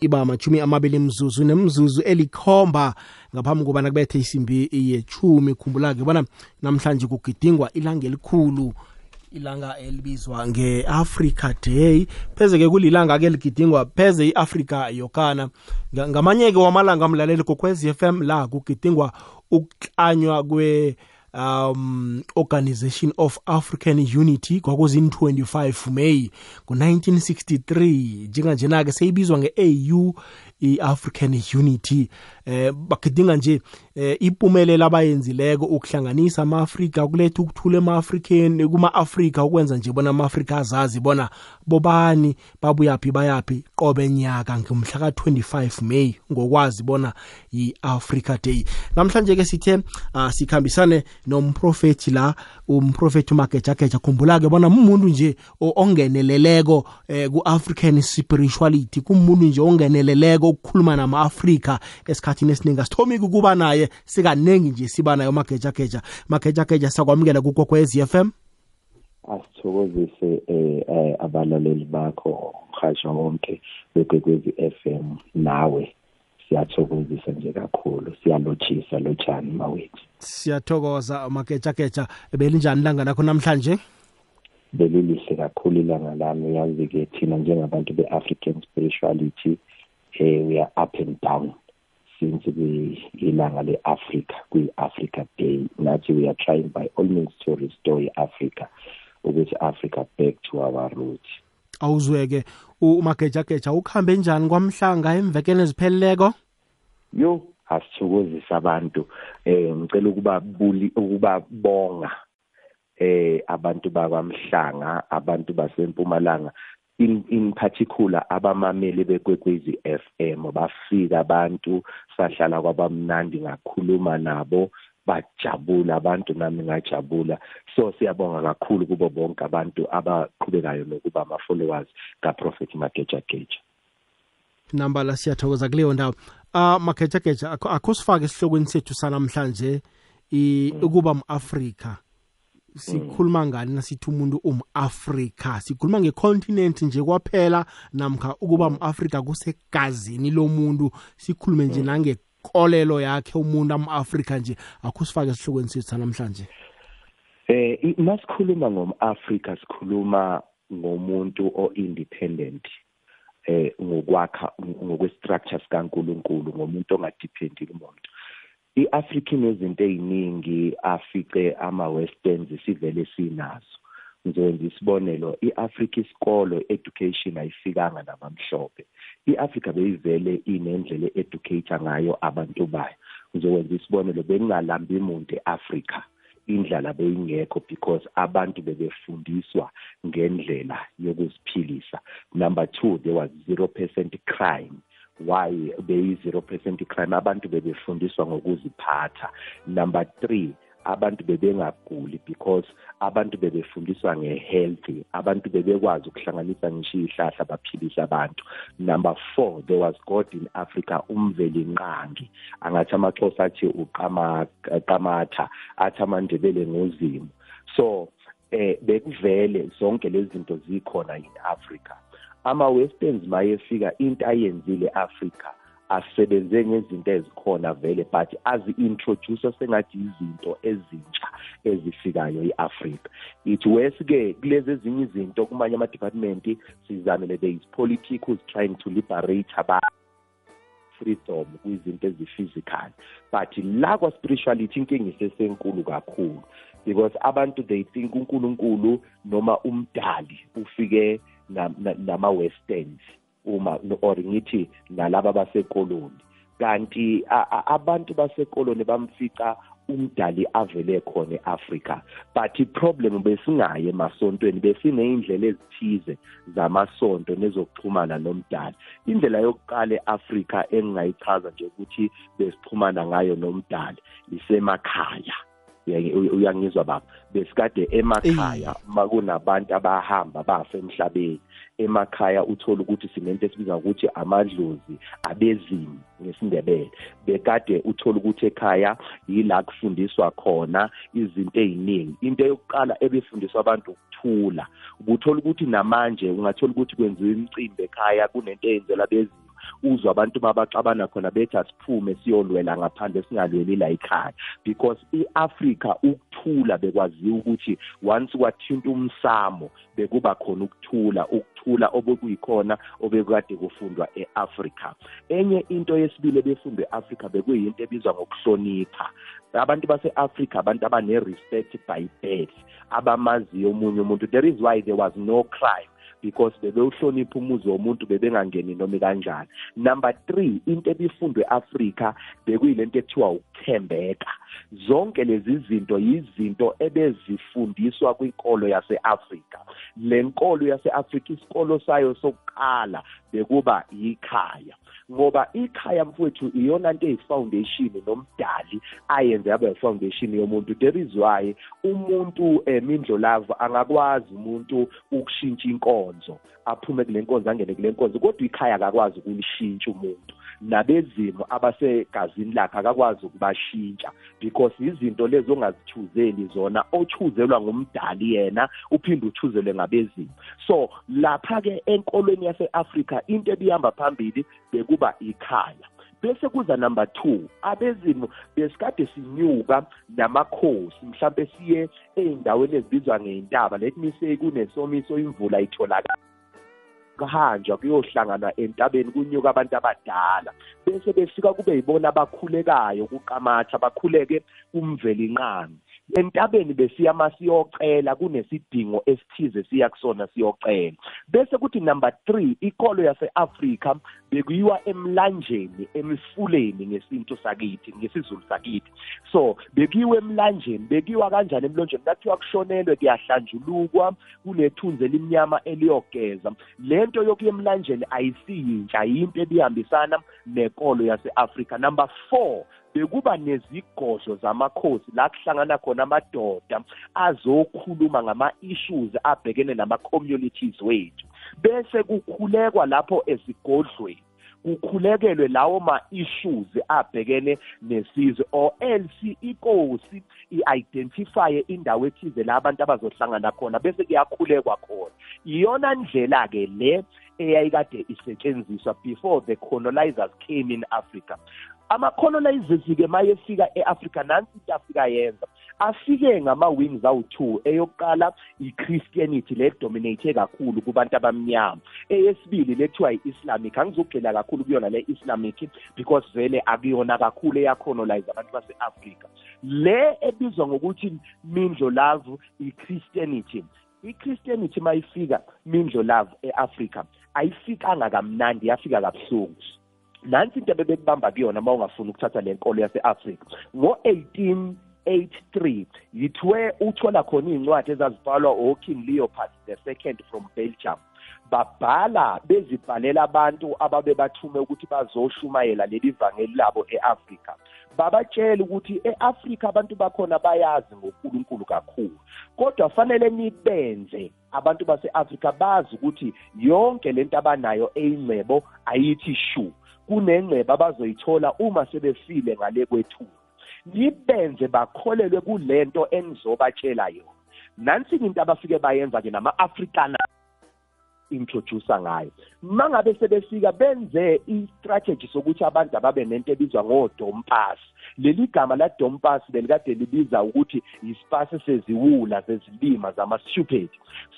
iba amachumi amabili mzuzu nemzuzu elikhomba ngaphambi kobana kubethe isimbi yechumi. Khumbula-ke bona namhlanje kugidingwa ilanga elikhulu ilanga elibizwa nge-africa day. Pheze-ke kulilanga-ke ligidingwa pheze i-afrika yokana ngamanye-ke wamalanga amlaleli kokwez f m la kugidingwa ukuklanywa kwe um organization of african unity kwakuzin-25 may ngo-1963 njenganjena-ke seyibizwa nge-au i-african unity. Eh bagidinga nje eh, impumelelo abayenzileko ukuhlanganisa ama-afrika ukuletha ukuthula ema-afrikeni kuma-afrika ukwenza nje bona ama-afrika azazi bona bobani babuyaphi bayaphi. Qobe nyaka ngomhla ka-25 may ngokwazi bona yi-africa day. Namhlanje-ke sithe uh, sikhambisane nomprofethi la umprofethi umagejageja. Khumbula-ke bona umuntu nje ongeneleleko eh, ku-african spirituality kumuntu nje ongeneleleko ukukhuluma nama-afrika esikhathini esiningi asithomi ukuba naye sikaningi nje siba naye umagejageja. Magejageja sakwamukela kukokwez f m? Asithokozise eh, eh abalaleli bakho umhasha wonke wegwegwezi FM nawe. Siyathokozisa nje kakhulu siyalotshisa lotshani mawethu. Siyathokoza magejageja belinjani ilanga lakho namhlanje? Belilihle kakhulu ilanga lami. Yazi-ke thina njengabantu be-african spirituality eh, we are up and down. Since ilanga le-africa kwi-africa day nathi we are trying by all means to restore i-africa ukuthi africa back to our roots. Awuzweke umagejageja ukuhambe njani kwamhlanga emvekeni ezipheleleko? Yo asithokozisa abantu. Eh ngicela ukuba buli ukuba bonga eh abantu bakwamhlanga abantu basempumalanga. In in particular abamameli bekwekwezi FM bafika abantu sahlala kwabamnandi ngakhuluma nabo bajabula abantu nami ngajabula. So siyabonga kakhulu kubo bonke abantu abaqhubekayo nokuba ama followers kaProphet Mageja Geja nambala siyathokoza kuleyo ndawo. Uh Mageja Geja akho sifake esihlokweni sethu sanamhlanje ukuba umAfrika sikhuluma ngani nasithi umuntu umAfrika? Sikhuluma ngecontinent nje kwaphela namkha ukuba umAfrika kusegazini lomuntu. Sikhulume nje nangekolelo yakhe umuntu amAfrika nje. Akusifake esihlokweni sethu namhlanje eh masikhuluma ngomAfrika sikhuluma ngomuntu o-independent eh ngokwakha ngokwestructure sikaNkuluNkulu ngomuntu ongadependile umuntu. iAfrica inezinto eziningi afice ama-westerns sivele sinazo. Ngizokwenza isibonelo iAfrica isikolo education ayifikanga nabamhlophe. iAfrica beyivele inendlela educate ngayo abantu bayo. Ngizokwenza isibonelo bengalambi imuntu eAfrica indlala beyingekho because abantu bebefundiswa ngendlela yokuziphilisa. Number 2 there was 0% crime. Why beyi-zero percent crime abantu bebefundiswa ngokuziphatha. Number three abantu bebengaguli because abantu bebefundiswa nge-healthy abantu bebekwazi ukuhlanganisa ngisho iy'hlahla baphilise abantu. Number four there was god in africa umveli nqangi angathi amaxhosa athi uqamatha athi amandebele ngozimo so eh bekuvele zonke lezi zinto zikhona in africa ama-westerns mayefika into ayenzile afrika asebenze ngezinto ezikhona vele but azi-introduce sengathi izinto ezintsha ezifikayo i-afrika it wes-ke kulezi ezinye izinto kumanye ama-department sizamele there is politics who's trying to liberate abantu freedom kwizinto eziphysical. But la kwa-spirituality inkinga isesenkulu kakhulu because abantu they think unkulunkulu noma umdali ufike nama-westerns uma or ngithi nalaba basekoloni. Kanti abantu basekoloni bamfica umdali avele khona eAfrika but iproblem besingaye emasontweni besineyindlela ezithize zamasonto nezokuxhumana nomdali. Indlela yokuqala eAfrika engingayichaza nje ukuthi besixhumana ngayo nomdali isemakhaya. Uyangizwa baba besikade emakhaya makunabantu abahamba bafa emhlabeni emakhaya uthola ukuthi sinento esibiza ukuthi amadlozi abezimu ngesindebele. Bekade uthola ukuthi ekhaya yila kufundiswa khona izinto eziningi. Into yokuqala ebefundiswa abantu ukuthula ubuthola ukuthi namanje ungathola ukuthi kwenziwa imicimbi ekhaya kunento eyenzelwa bezimu uzwa abantu mabaxabana khona bethi asiphume siyolwela ngaphandle singalweli la ekhaya. Because iAfrica ukuthula bekwaziwa ukuthi once kwathinta umsamo bekuba khona ukuthula ukuthula obekuyikhona obekade kufundwa eAfrica enye into yesibili ebefundwa eAfrica bekuyinto ebizwa ngokuhlonipha. Abantu base-africa abantu abane-respect by birth abamaziyo omunye umuntu. There is why there was no crime. Because bebewuhlonipha umuzi womuntu bebengangeni noma kanjani number 3 into ebifundwe eAfrika bekuyilento ekuthiwa ukuthembeka. Zonke lezi zinto yizinto ebezifundiswa kwinkolo yaseAfrika. Lenkolo yaseAfrika isikolo sayo sokuqala bekuba yikhaya ngoba ikhaya mfowethu iyona nto eyifoundation nomdali ayenze yaba ifoundation yomuntu. There is why umuntu emindlo love angakwazi umuntu ukushintsha inkonzo aphume kule nkonzo angene kule nkonzo kodwa ikhaya akakwazi ukulishintsha umuntu. Nabezimo abasegazini lakhe akakwazi ukubashintsha because izinto lezo ongazithuzeli zona ochuzelwa ngumdali yena uphinde uchuzelwe ngabezimo. So lapha ke enkolweni yaseAfrika into ebihamba phambili bekuba ikhaya. Bese kuza number 2 abezimo besikade sinyuka namakhosi mhlawumbe siye eindaweni ezibizwa ngeintaba let me say kunesomiso imvula itholakala. Kuhanjwa kuyohlangana entabeni kunyuka abantu abadala. Bese befika kube yibona abakhulekayo kuqamatha bakhuleke kumveli inqami entabeni besiya masiyocela kunesidingo esithize siya kusona siyocela. Bese kuthi number 3 ikolo yaseAfrika bekuyiwa emlanjeni emifuleni ngesinto sakithi ngesizulu sakithi. So bekuyiwa emlanjeni bekuyiwa kanjani emlonjeni? Kathiwa kushonelwe kuyahlanjulukwa kunethunzi elimnyama eliyogeza. Lento yokuya emlanjeni ayisiyintsha yinto ebihambisana nekolo yaseAfrika. Number 4 bekuba nezigodlo zamakhosi la kuhlangana khona amadoda azokhuluma ngama-issues abhekene nama-communities wethu. Bese kukhulekwa lapho esigodlweni kukhulekelwe lawo ma-issues abhekene nesizwe or else inkosi i-identifye indawo ethize la abantu abazohlangana khona bese kuyakhulekwa khona. Iyona ndlela-ke le eyayikade isetshenziswa before the colonizers came in africa. Ama-colonizers-ke mayefika e-afrika nansi into afika yenza afike ngama-wings awu-two eyokuqala i-christianity le dominate kakhulu kubantu abamnyama. Eyesibili lekuthiwa i-islamic angizogxila kakhulu kuyona le islamic because vele akuyona kakhulu eyacolonize abantu base-afrika. Le ebizwa ngokuthi mindlo love i-christianity. I-christianity mayifika mindlo love e-afrika ayifikanga kamnandi yafika kabuhlungu. Nansi into ebebekubamba kuyona uma ungafuni ukuthatha le nkolo yase-afrika. Ngo-1883 yithiwe uthola khona iy'ncwadi ezazibhalwa oking leopold the second from belgium. Babhala bezibhalela abantu ababebathume ukuthi bazoshumayela leli vangeli labo e-afrika. Babatshela ukuthi e-afrika abantu bakhona bayazi ngonkulunkulu kakhulu. Kodwa fanele nibenze abantu base-afrika bazi ukuthi yonke lento abanayo eyingcebo ayithi shu. Kunengceba abazoyithola uma sebefile ngale kwethuba nibenze bakholelwe kulento enizobatshela yona. Nansi into abafike bayenza ke nama-afrikaner introducer ngayo. Mangabe sebefika benze i-strategy sokuthi abantu ababe nento ebizwa ngodompas leli gama la dompas belikade libiza ukuthi isipasi seziwula zezilima zama-stupid.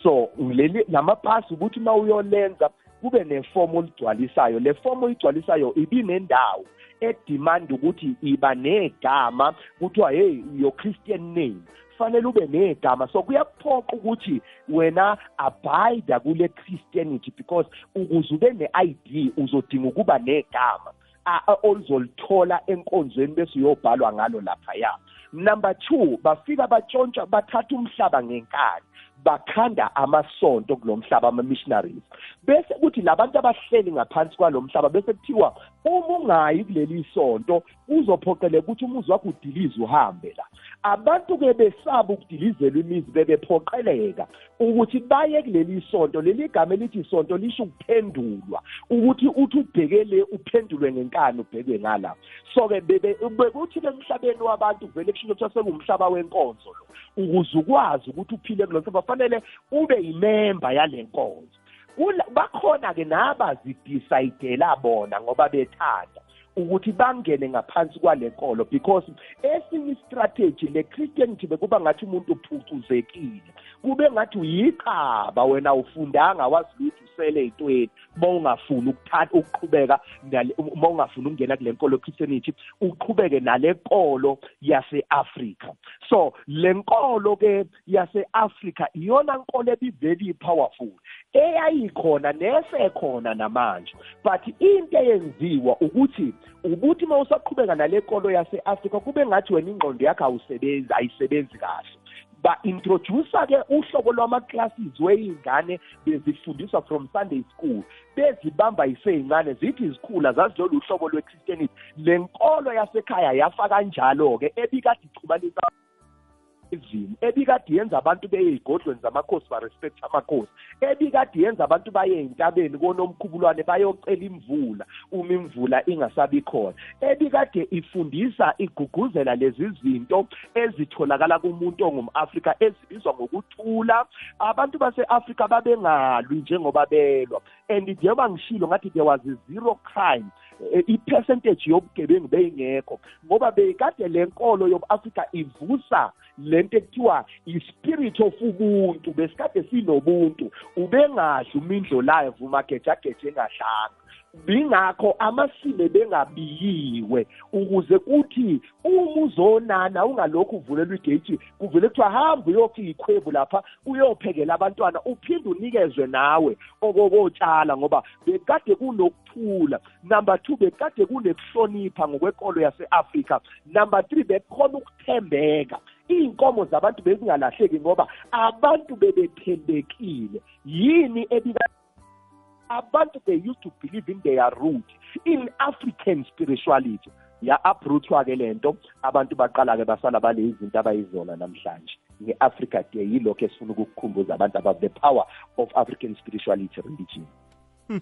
So leli lamapasi ukuthi uma uyolenza kube nefomu oligcwalisayo. Le fomu oyigcwalisayo ibinendawo edemand ukuthi iba negama kuthiwa hey your christian name. Kufanele ube negama. So kuyaphoqa ukuthi wena abide kule christianity because ukuze ube ne-id uzodinga ukuba negama oluzolithola enkonzweni bese uyobhalwa ngalo laphaya. Number 2 bafika batshontsha bathatha umhlaba ngenkani bakhanda amasonto kulomhlaba ama-missionaries. Bese kuthi labantu abahleli ngaphansi kwalomhlaba bese kuthiwa uma ungayi kuleli sonto uzophoqeleka ukuthi umuzi wakho udilize uhambe la. Abantu-ke besaba ukudilizelwa imizi bebephoqeleka ukuthi baye kuleli sonto. Leli gama elithi sonto lisho ukuphendulwa ukuthi uthi ubhekele uphendulwe ngenkani ubhekwe ngala. So-ke bekuthi emhlabeni wabantu vele kusho ukuthi sekuwumhlaba wenkonzo lo ukuze ukwazi ukuthi uphile kulo mhlaba fanele ube yimemba yale nkonzo. Bakhona ke nabazidecidela bona ngoba bethanda. Ukuthi bangene ngaphansi kwalenkolo because esinye istrategy le-christianity bekuba ngathi umuntu uphucuzekile. Kube ngathi uyiqaba wena ufundanga wazi ukuthi usele ey'ntweni uma ungafuni ukuthatha ukuqhubeka uma ungafuni ukungena kule nkolo christianity uqhubeke nale nkolo yase-afrika. So le nkolo-ke yase-afrika iyona nkolo ebi-very powerful eyayikhona nesekhona namanje but into eyenziwa ukuthi ukuthi uma usaqhubeka nale nkolo yase-afrika kube ngathi wena ingqondo yakho awusebenzi ayisebenzi kahle. Ba-introduce-a ke uhlobo lwama-classes wey'ngane bezifundiswa from sunday school. Bezibamba yisey'ncane zithi izikhula zazilolu uhlobo lwe-christianity. Le nkolo yasekhaya yafa kanjalo-ke ebikade ichumanisa izimo ebikade yenza abantu beye ey'godlweni zamakhosi barespect amakhosi ebikade yenza abantu baye ey'ntabeni konomkhubulwane bayocela imvula uma imvula ingasabi khona ebikade ifundisa iguguzela lezi zinto ezitholakala kumuntu ongum-afrika ezibizwa ngokuthula. Abantu base-afrika babengalwi njengoba belwa and njengoba ngishilo ngathi there was a zero crime e, i-percentage yobugebengu beyingekho ngoba beyikade le nkolo yobu-afrika ivusa lento ekuthiwa i-spirit of ubuntu besikade sinobuntu ubengadli umindlo live umagejageja engadlanga bingakho amasime bengabiyiwe ukuze kuthi uma uzonana ungalokhu uvulelwa igate kuvele kuthiwa hamba uyokha ikhwebu lapha uyophekela abantwana uphinde unikezwe nawe okokotshala ngoba bekade kunokuthula. Number two bekade kunekuhlonipha ngokwekolo yase-afrika. Number three bekhona ukuthembeka. Iy'nkomo zabantu bezingalahleki ngoba abantu bebethembekile. Yini ebika abantu they used to believe in their root in african spirituality. Ya-uprootwa-ke le nto abantu baqala-ke basala bale izinto abayizona namhlanje. Nge-africa day yilokho esifuna ukukukhumbuza abantu about the power of african spirituality religion. Hmm.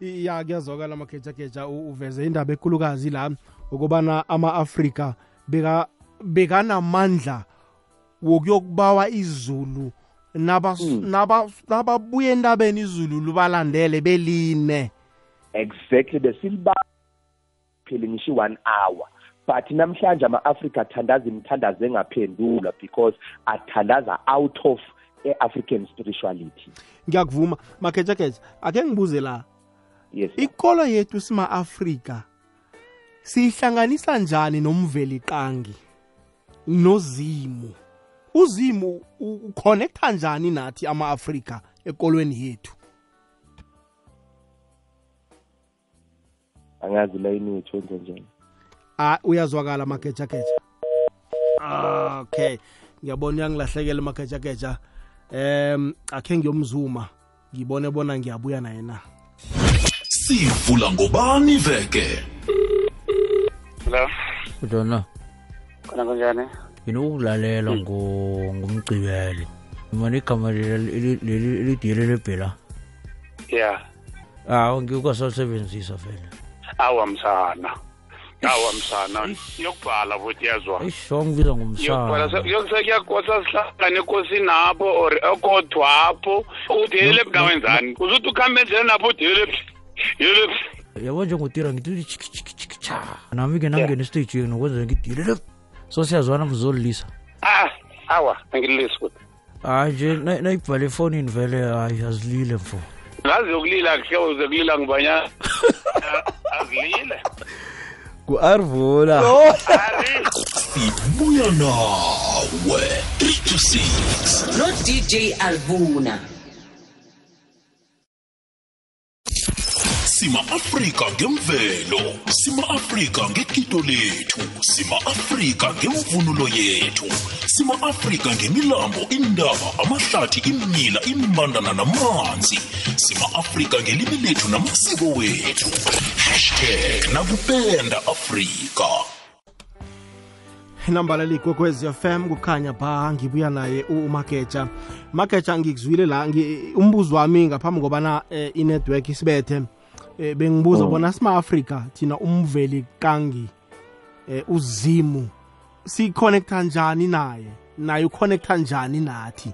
ya kuyazwakala amagejageja uveze indaba ekhulukazi la ukubana ama-afrika bekanamandla wokuyokubawa izulu Hmm. nababuye entabeni izulu lubalandele beline. Exactly besiliba phela ngisho one hour. But namhlanje ama-afrika athandaza imithandazo engaphendulwa because athandaza out of e-african spirituality. Ngiyakuvuma. Makhetshakhetha ake ngibuze la. Yes ikolo yethu sima-afrika siyihlanganisa njani nomveliqangi nozimu. Uzimu uconnecta njani nathi ama-afrika ekolweni yethu? Angazi layini wethu wenze njani ah uyazwakala magejageja? Okay. Ngiyabona uyangilahlekela magejageja. Em akhe ngiyomzuma. Ngibone bona ngiyabuya naye na. Sivula ngobani veke? Hello. Kujona. khona kunjani? Yini ukudlalela ngumgcibele mani igama elidile lebhela ya. Hawu ngikasasebenzisa vele. Awu amsana. Awu amsana. yokubhala futhi yazwa. Isongibiza ngumsanakuyakosasihlangana ekosini apho or okodwa apho udelele ebungawenzani uzuthi ukuhambe endlela napho udelele yabo njengotira ngithi chikichikichikcha nami ke nangena estage yenu kwenza ngidilele so siyazwana mzolilisa. Ah awa angililisi kuthi hayi nje nayibhala efonini vele hayi azilile mfo. Ngazi yokulila kuhle uze kulila ngibanyana azilile. Ku-arvula ibuya nawe. 3 to 6 no dj alvuna sima Afrika ngemvelo. Sima Afrika ngegido lethu. Sima Afrika ngemvunulo yethu. Sima Afrika ngemilambo indaba amahlathi imnyila imbandana namanzi. Sima Afrika ngelimi lethu namasiko wethu. #nakupenda Afrika. Inambala ligwekwez FM kukhanya ba ngibuya naye umageja mageja ngikuzwile la umbuzo wami ngaphambi kobana eh, inetwork isibethe. Eh, bengibuza oh. bona sima-afrika thina umveli kangi eh, uzimu siconnecta njani naye? Naye uconnecta njani nathi?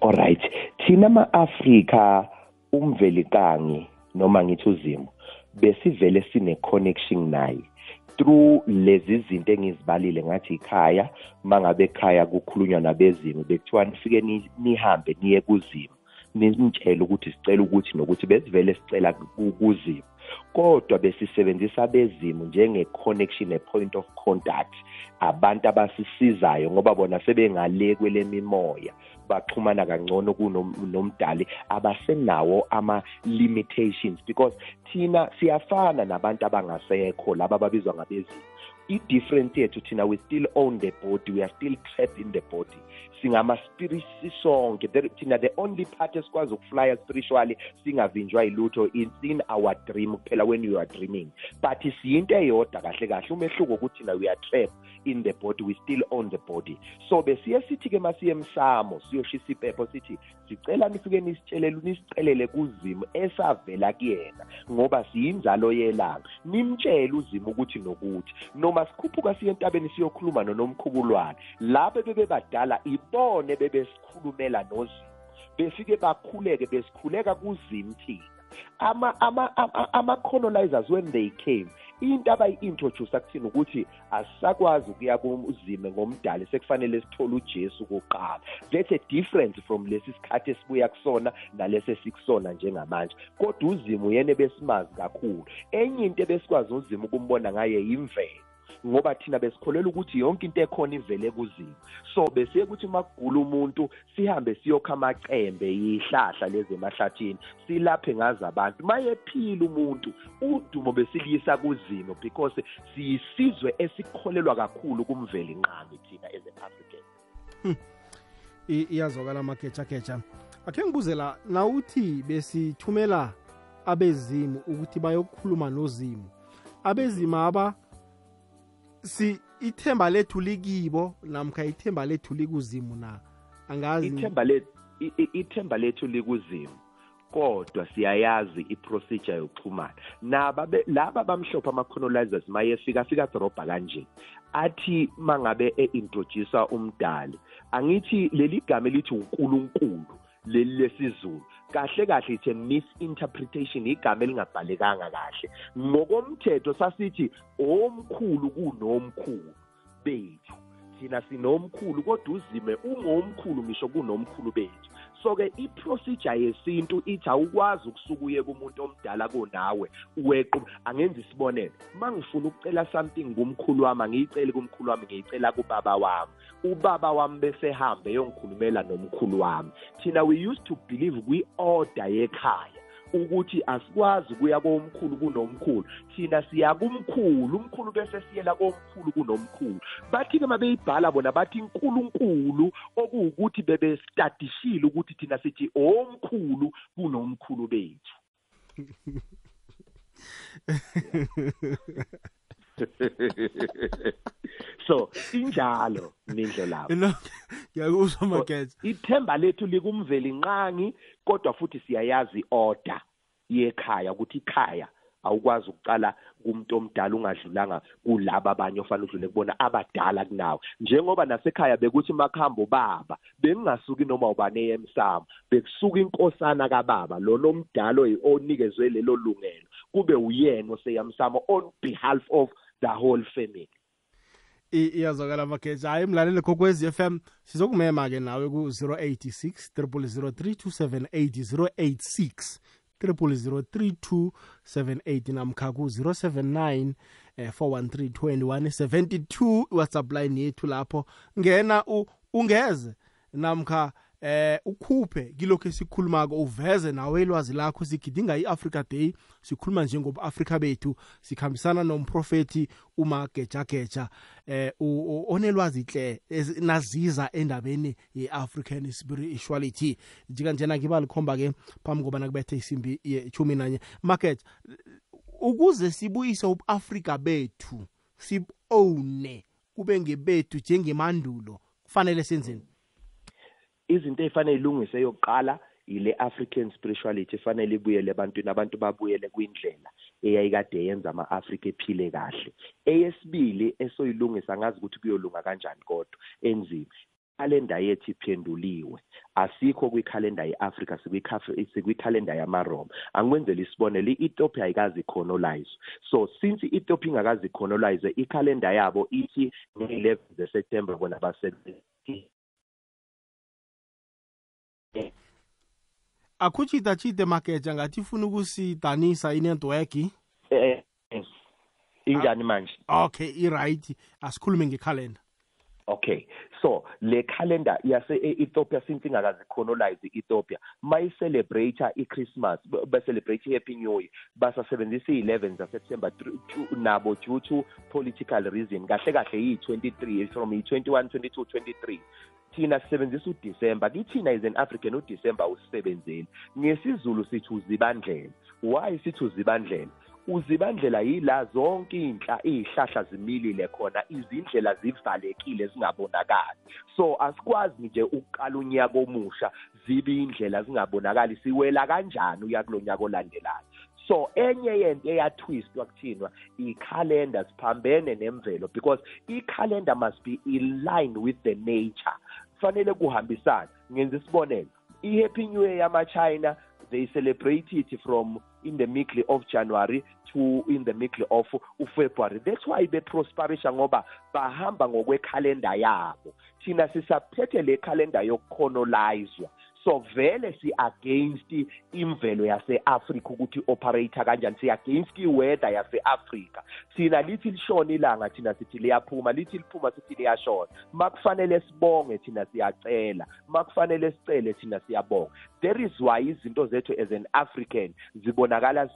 Alright thina ma-afrika umvelikangi noma ngithi uzimo besivele sine connection naye. Through lezi zinto engizibalile ngathi ikhaya mangabe ekhaya kukhulunywa nabezimu bekuthiwa nifike ni- nihambe niye kuzimu. Nintshele ukuthi sicela ukuthi nokuthi besivele sicela ku- kuzimu kodwa besisebenzisa abezimu njenge-connection a-point of contact abantu abasisizayo ngoba bona sebengale kwele mimoya. Baxhumana kangcono kunomdali abasenawo ama-limitations because thina siyafana nabantu abangasekho laba ababizwa ngabezimu. I-difference yethu thina we still own the body we are still trapped in the body. Singama-spirit sisonke There- thina the only part esikwazi ukuflya spiritually singavinjwa yilutho. Is in our dream kuphela when you are dreaming. But siyinto eyodwa kahle kahle umehluko ukuthi thina we are trapped in the body we still own the body. So besiye sithi-ke masiye emsamo siyoshisa impepho sithi sicela nifike nisitshelele nisicelele kuzimu esavela kuyena ngoba siyinzalo yelanga. Nimtshele uzimu ukuthi nokuthi. Noma sikhuphuka siye entabeni siyokhuluma nonomkhubulwane labo bebebadala ibone bebesikhulumela nozimu befike bakhuleke besikhuleka kuzimu thina. Ama ama ama- ama colonizers when they came into abayi-introduce kuthina ukuthi asisakwazi ukuya kuzime ngomdali sekufanele sithole ujesu kuqala. That's a difference from lesi sikhathi esibuya kusona nalesi esikusona njengamanje. Kodwa uzimu yena besimazi kakhulu. Enye into ebesikwazi uzimu ukumbona ngaye yimvelo. Ngoba thina besikholela ukuthi yonke into ekhona ivele kuzimu. So besiye ukuthi makugula umuntu sihambe siyokha amacembe yihlahla lezi emahlathini silaphe ngazo abantu. Mayephila umuntu udumo besiliyisa kuzimu because siyisizwe esikholelwa kakhulu kumveli nqami thina as an african I- iyazwakala amagejageja. Akhe ngibuze la nawuthi besithumela abezimu ukuthi bayokukhuluma nozimu? Abezimu aba si ithemba lethu likibo namkha ithemba lethu likuzimu na? Angazi. Ithemba lethu i- i- ithemba lethu likuzimu kodwa siyayazi iprocedure yokuxhumana. Naba be- laba bamhlophe ama-colonizers mayefika afika adrobha kanje athi mangabe e-introduce umdali angithi leli gama elithi unkulunkulu leli lesizulu kahle kahle it's a misinterpretation igama elingabhalekanga kahle. Ngokomthetho sasithi omkhulu kunomkhulu bethu. Thina sinomkhulu kodwa uzime ungomkhulu ngisho kunomkhulu bethu. So-ke iprocedure yesintu ithi awukwazi ukusuka uye kumuntu omdala kunawe wequ angenza isibonelo. Uma ngifuna ukucela something kumkhulu wami angiyiceli kumkhulu wami ngiyicela kubaba wami. Ubaba wami bese hambe eyongikhulumela nomkhulu wami. Thina we used to believe kwi-order yekhaya ukuthi asikwazi ukuya komkhulu kunomkhulu. Thina siya kumkhulu umkhulu bese siyela komkhulu kunomkhulu. Bathi-ke uma beyibhala bona bathi nkulunkulu okuwukuthi bebestadishile ukuthi thina sithi omkhulu kunomkhulu bethu. so injalo mindlo lapho no ngiyakuzwa mageja ithemba lethu likumveli nqangi kodwa futhi siyayazi i-order yekhaya ukuthi ikhaya awukwazi ukucala kumuntu omdala ungadlulanga kulaba abanye ofanele udlule kubona abadala kunawe. Njengoba nasekhaya bekuthi makuhamba ubaba bekungasuki noma ubani emsamo bekusuka inkosana kababa lona omdala onikezwe lelo lungelo kube uyena oseyamsamo on behalf of the whole family. I- iyazwakala mageja. Hayi mlaleli kokwezi FM sizokumema-ke nawe ku-086 3003278 086 3003278 namkha ku-079 eh, 413 whatsapp line yethu lapho. Ngena u- ungeze namkha eh ukhuphe kilokho esikhulumako uveze nawe ilwazi lakho sigidinga i-africa day sikhuluma njengobu-afrika bethu sikhambisana nomprofeti umagejageja. Eh u- u- onelwazi hle ez- naziza endabeni ye-african spirituality. Njikanjena ngiba likhomba-ke phambi kobana kubethe isimbi yechumi nanye market ukuze sibuyise ubu-afrika bethu sibowne kube ngebethu njengemandulo kufanele senzeni? Izinto ey'fanele ilungise yokuqala ile African spirituality efanele ibuyele ebantwini. Abantu babuyele kwindlela eyayikade yenza ama-Afrika ephile kahle. Eyesibili esoyilungisa ngazi ukuthi kuyolunga kanjani kodwa enzima. Kalenda yethu iphenduliwe. Asikho kwikhalenda ye-afrika sikwikhalenda yamaroma. Angikwenzela isibonelo i-ethiopia ayikazi colonize so since i-ethiopia ingakazi colonize ikhalenda yabo ithi nge-11 zeseptember bona basebenzi akhutshita chite mageja ngathi ifuna ukusidanisa inetwork? Eh injani manje? okay i-right. Asikhulume ngekhalenda okay. So le calendar yase Ethiopia since ingakazi colonize Ethiopia mayicelebrate iChristmas ba-celebrate iHappy New Year. Basasebenzisa i11 zaSeptember nabo due to political reason. Kahle kahle yi23 from i21 22 23 thina sisebenzisa uDecember kithina is an African uDecember usisebenzeli ngesizulu sithi uzibandlela. Why sithi uzibandlela? Uzibandlela yila zonke inhla izihlahla zimilile khona izindlela zivalekile zingabonakali. So asikwazi nje ukuqala unyaka omusha zibe indlela zingabonakali siwela kanjani uya kulonyaka olandelayo. So enye yento eyatwistwa kuthinwa i-calendar siphambene nemvelo because i-calendar must be in line with the nature. Kufanele kuhambisane. Ngenza isibonelo i-happy new year yama-china they celebrate it from in the middle of January to in the middle of February. That's why beprosperisha ngoba bahamba ngokwekhalenda yabo. Thina sisaphethe le calendar yokucolonizwa so vele si against imvelo yase-Africa ukuthi operator kanjani si against iweather yase-Africa thina lithi lishona ilanga thina sithi liyaphuma lithi liphuma sithi liyashona. Makufanele sibonge thina siyacela makufanele sicele thina siyabonga. There is why izinto zethu as an African zibonakala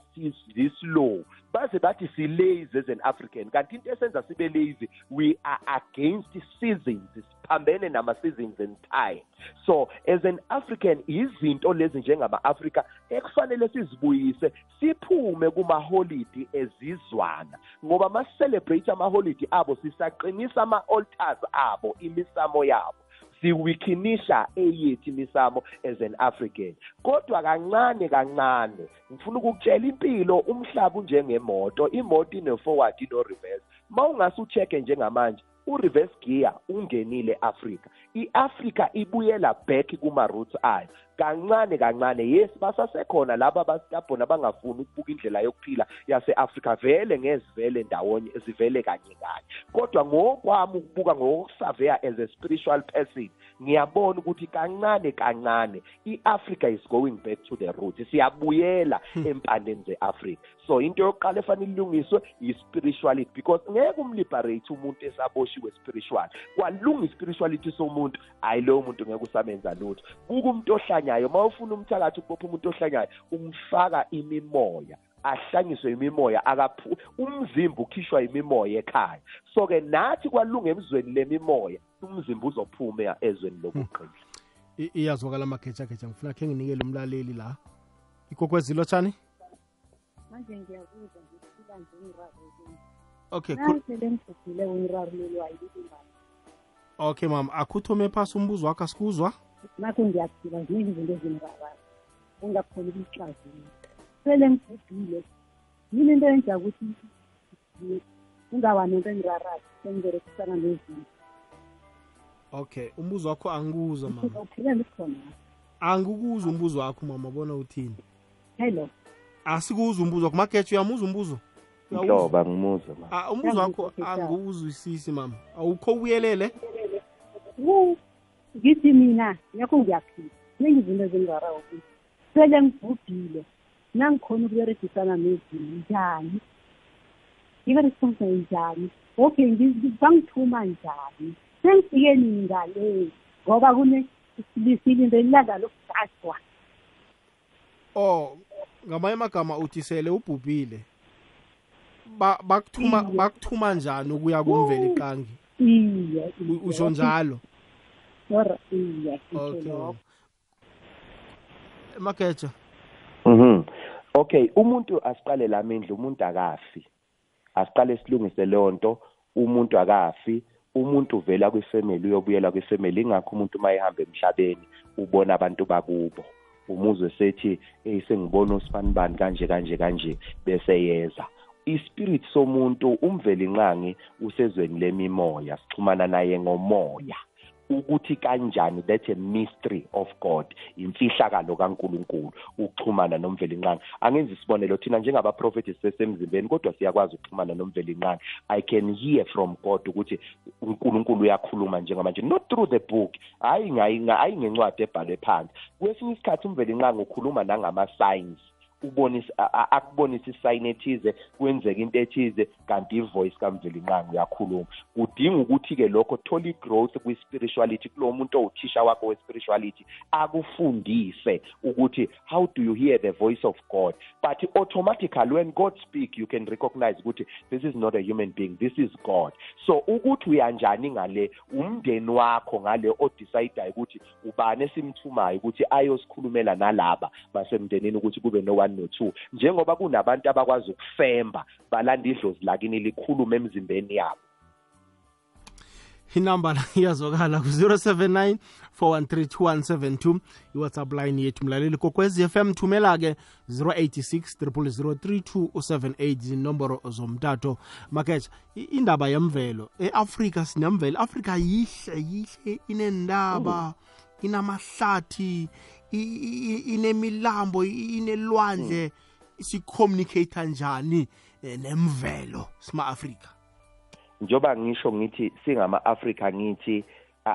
zislow baze bathi si lazy as an African kanti into esenza sibe lazy we are against seasons. Siphambene nama seasons and time so as an African izinto lezi njengama-Afrika ekufanele sizibuyise siphume kuma-holiday ezizwana. Ngoba masicelebrate ama-holiday abo sisaqinisa ama-altars abo imisamo yabo. Siwikhinisha eyethu imisamo as an African. Kodwa kancane kancane ngifuna ukukutshela impilo umhlaba unjengemoto imoto ine forward ino reverse mawungase ucheck njengamanje u-reverse gear ungenile Africa i-afrika ibuyela back kuma roots ayo kancane kancane. Yes basasekhona laba abastabhona abangafuni ukubuka indlela yokuphila yase-Africa vele ngezivele ndawonye zivele kanye kanye. Kodwa ngokwami ukubuka ngokusaveya as a spiritual person ngiyabona ukuthi kancane kancane i-Africa is going back to the root. Siyabuyela empandeni ze-Africa so into yokuqala efanele ilungiswe i-spirituality because ngeke umliberate umuntu esaboshiwe spiritual. Kwalunga i-spirituality somuntu hayi lowo muntu ngeke usamenza lutho. Buka umuntu ohlanyayo mawufuna umthakathi ukubopha umuntu ohlanyayo umfaka imimoya ahlanyiswe imimoya akaphu umzimba ukhishwa imimoya ekhaya. So ke nathi kwalunga emzweni lemimoya umzimba uzophuma ezweni lokuqina iyazwakala amageja geja ngifuna khe nginikele umlaleli la. Ikokwezilo tshani? Manje ngiyakuzwa ngiphila nje ngiraro okay nasele ngibhubhile ngirarulelwa yikulimbana okay mama. Akhuthume phasi umbuzo wakho asikuzwa? Nakho ngiyaphila ziningi izinto ezingirarayo ungakhona ukuyihlazula sele ngibhubhile yini into enja ukuthi ungawa nento engirarayo sengiberekisana nezinto? Okay umbuzo wakho angikuzwa mama. Uzawuphila ndikhona angikuzwa umbuzo wakho mama bona uthini? Hello. Asikuzwa umbuzo wakho. Mageja uyamuzwa umbuzo? Uyawuzwa? nhloba ngimuzwa ma Ah, umbuzo wakho Ngiyakuzwa, Tata. angiwuzwisisi mama. Awukho ubuyelele? Wu, ngithi mina ngakho ngiyaphila. Ziningi izinto ezingirarayo ukuthi sele ngibhubhile. Nangikhona ukuberegisana nezinto njani? Ngiberegisana njani? Okay ngi- bangithuma njani? Sengifike nini ngale ngoba kune lisilinde ilanga lokugadwa oh ngamanye amagama uthi sele ubhubhile. Ba- bakuthuma bakuthuma njani ukuya kumveli kangi iye usho njalo. Iye okay lokho. mageja Mhm. Okay, umuntu asiqale lamendla umuntu akafi. Asiqale silungise lonto, umuntu akafi, umuntu uvela kwifamily uyobuyela kwifamily ingakho umuntu mayehamba emhlabeni ubona abantu bakubo. Umuzwe sethi hey sengibona usifanibani kanje kanje kanje bese yeza. Ispirit somuntu umveli nqangi usezweni lemimoya sixhumana naye ngomoya. Ukuthi kanjani that's a mystery of god imfihlakalo kaNkuluNkulu ukuxhumana nomvelinqangi. Angenza isibonelo thina njengabaprofeti sisesemzimbeni kodwa siyakwazi ukuxhumana nomvelinqangi. I can hear from god ukuthi uNkulunkulu uyakhuluma njengamanje not through the book. Hayi hayi ngencwadi ebhalwe phansi. Kwesinye isikhathi umvelinqangi ukhuluma nangama signs ubonisa akubonisa isayini ethize kwenzeka into ethize kanti ivoice kamvelinqangi uyakhuluma kudinga ukuthi-ke lokho thola i-growth kwi-spirituality kulowo muntu owuthisha wakho we-spirituality akufundise ukuthi how do you hear the voice of god? But automatically when god speak you can recognize ukuthi this is not a human being this is god. So ukuthi uyanjani ngale umndeni wakho ngale odecidayo ukuthi ubani esimthumayo ukuthi ayosikhulumela nalaba basemndenini ukuthi kube no one no-two njengoba kunabantu abakwazi ukufemba balanda idlozi lakini likhulume emzimbeni yabo. Inamba iyazwakala ku-079 4132172 iwhatsapp line yethu mlaleli kokwezi FM thumela-ke 086 0003278 zinomboro zomtato. Maketsha indaba yemvelo e-afrika sinemvelo afrika yihle yihle inendaba inamahlathi inemilambo inelwandle sicommunicate njani eh, nemvelo sima Afrika njoba ngisho ngithi singama-afrika ngithi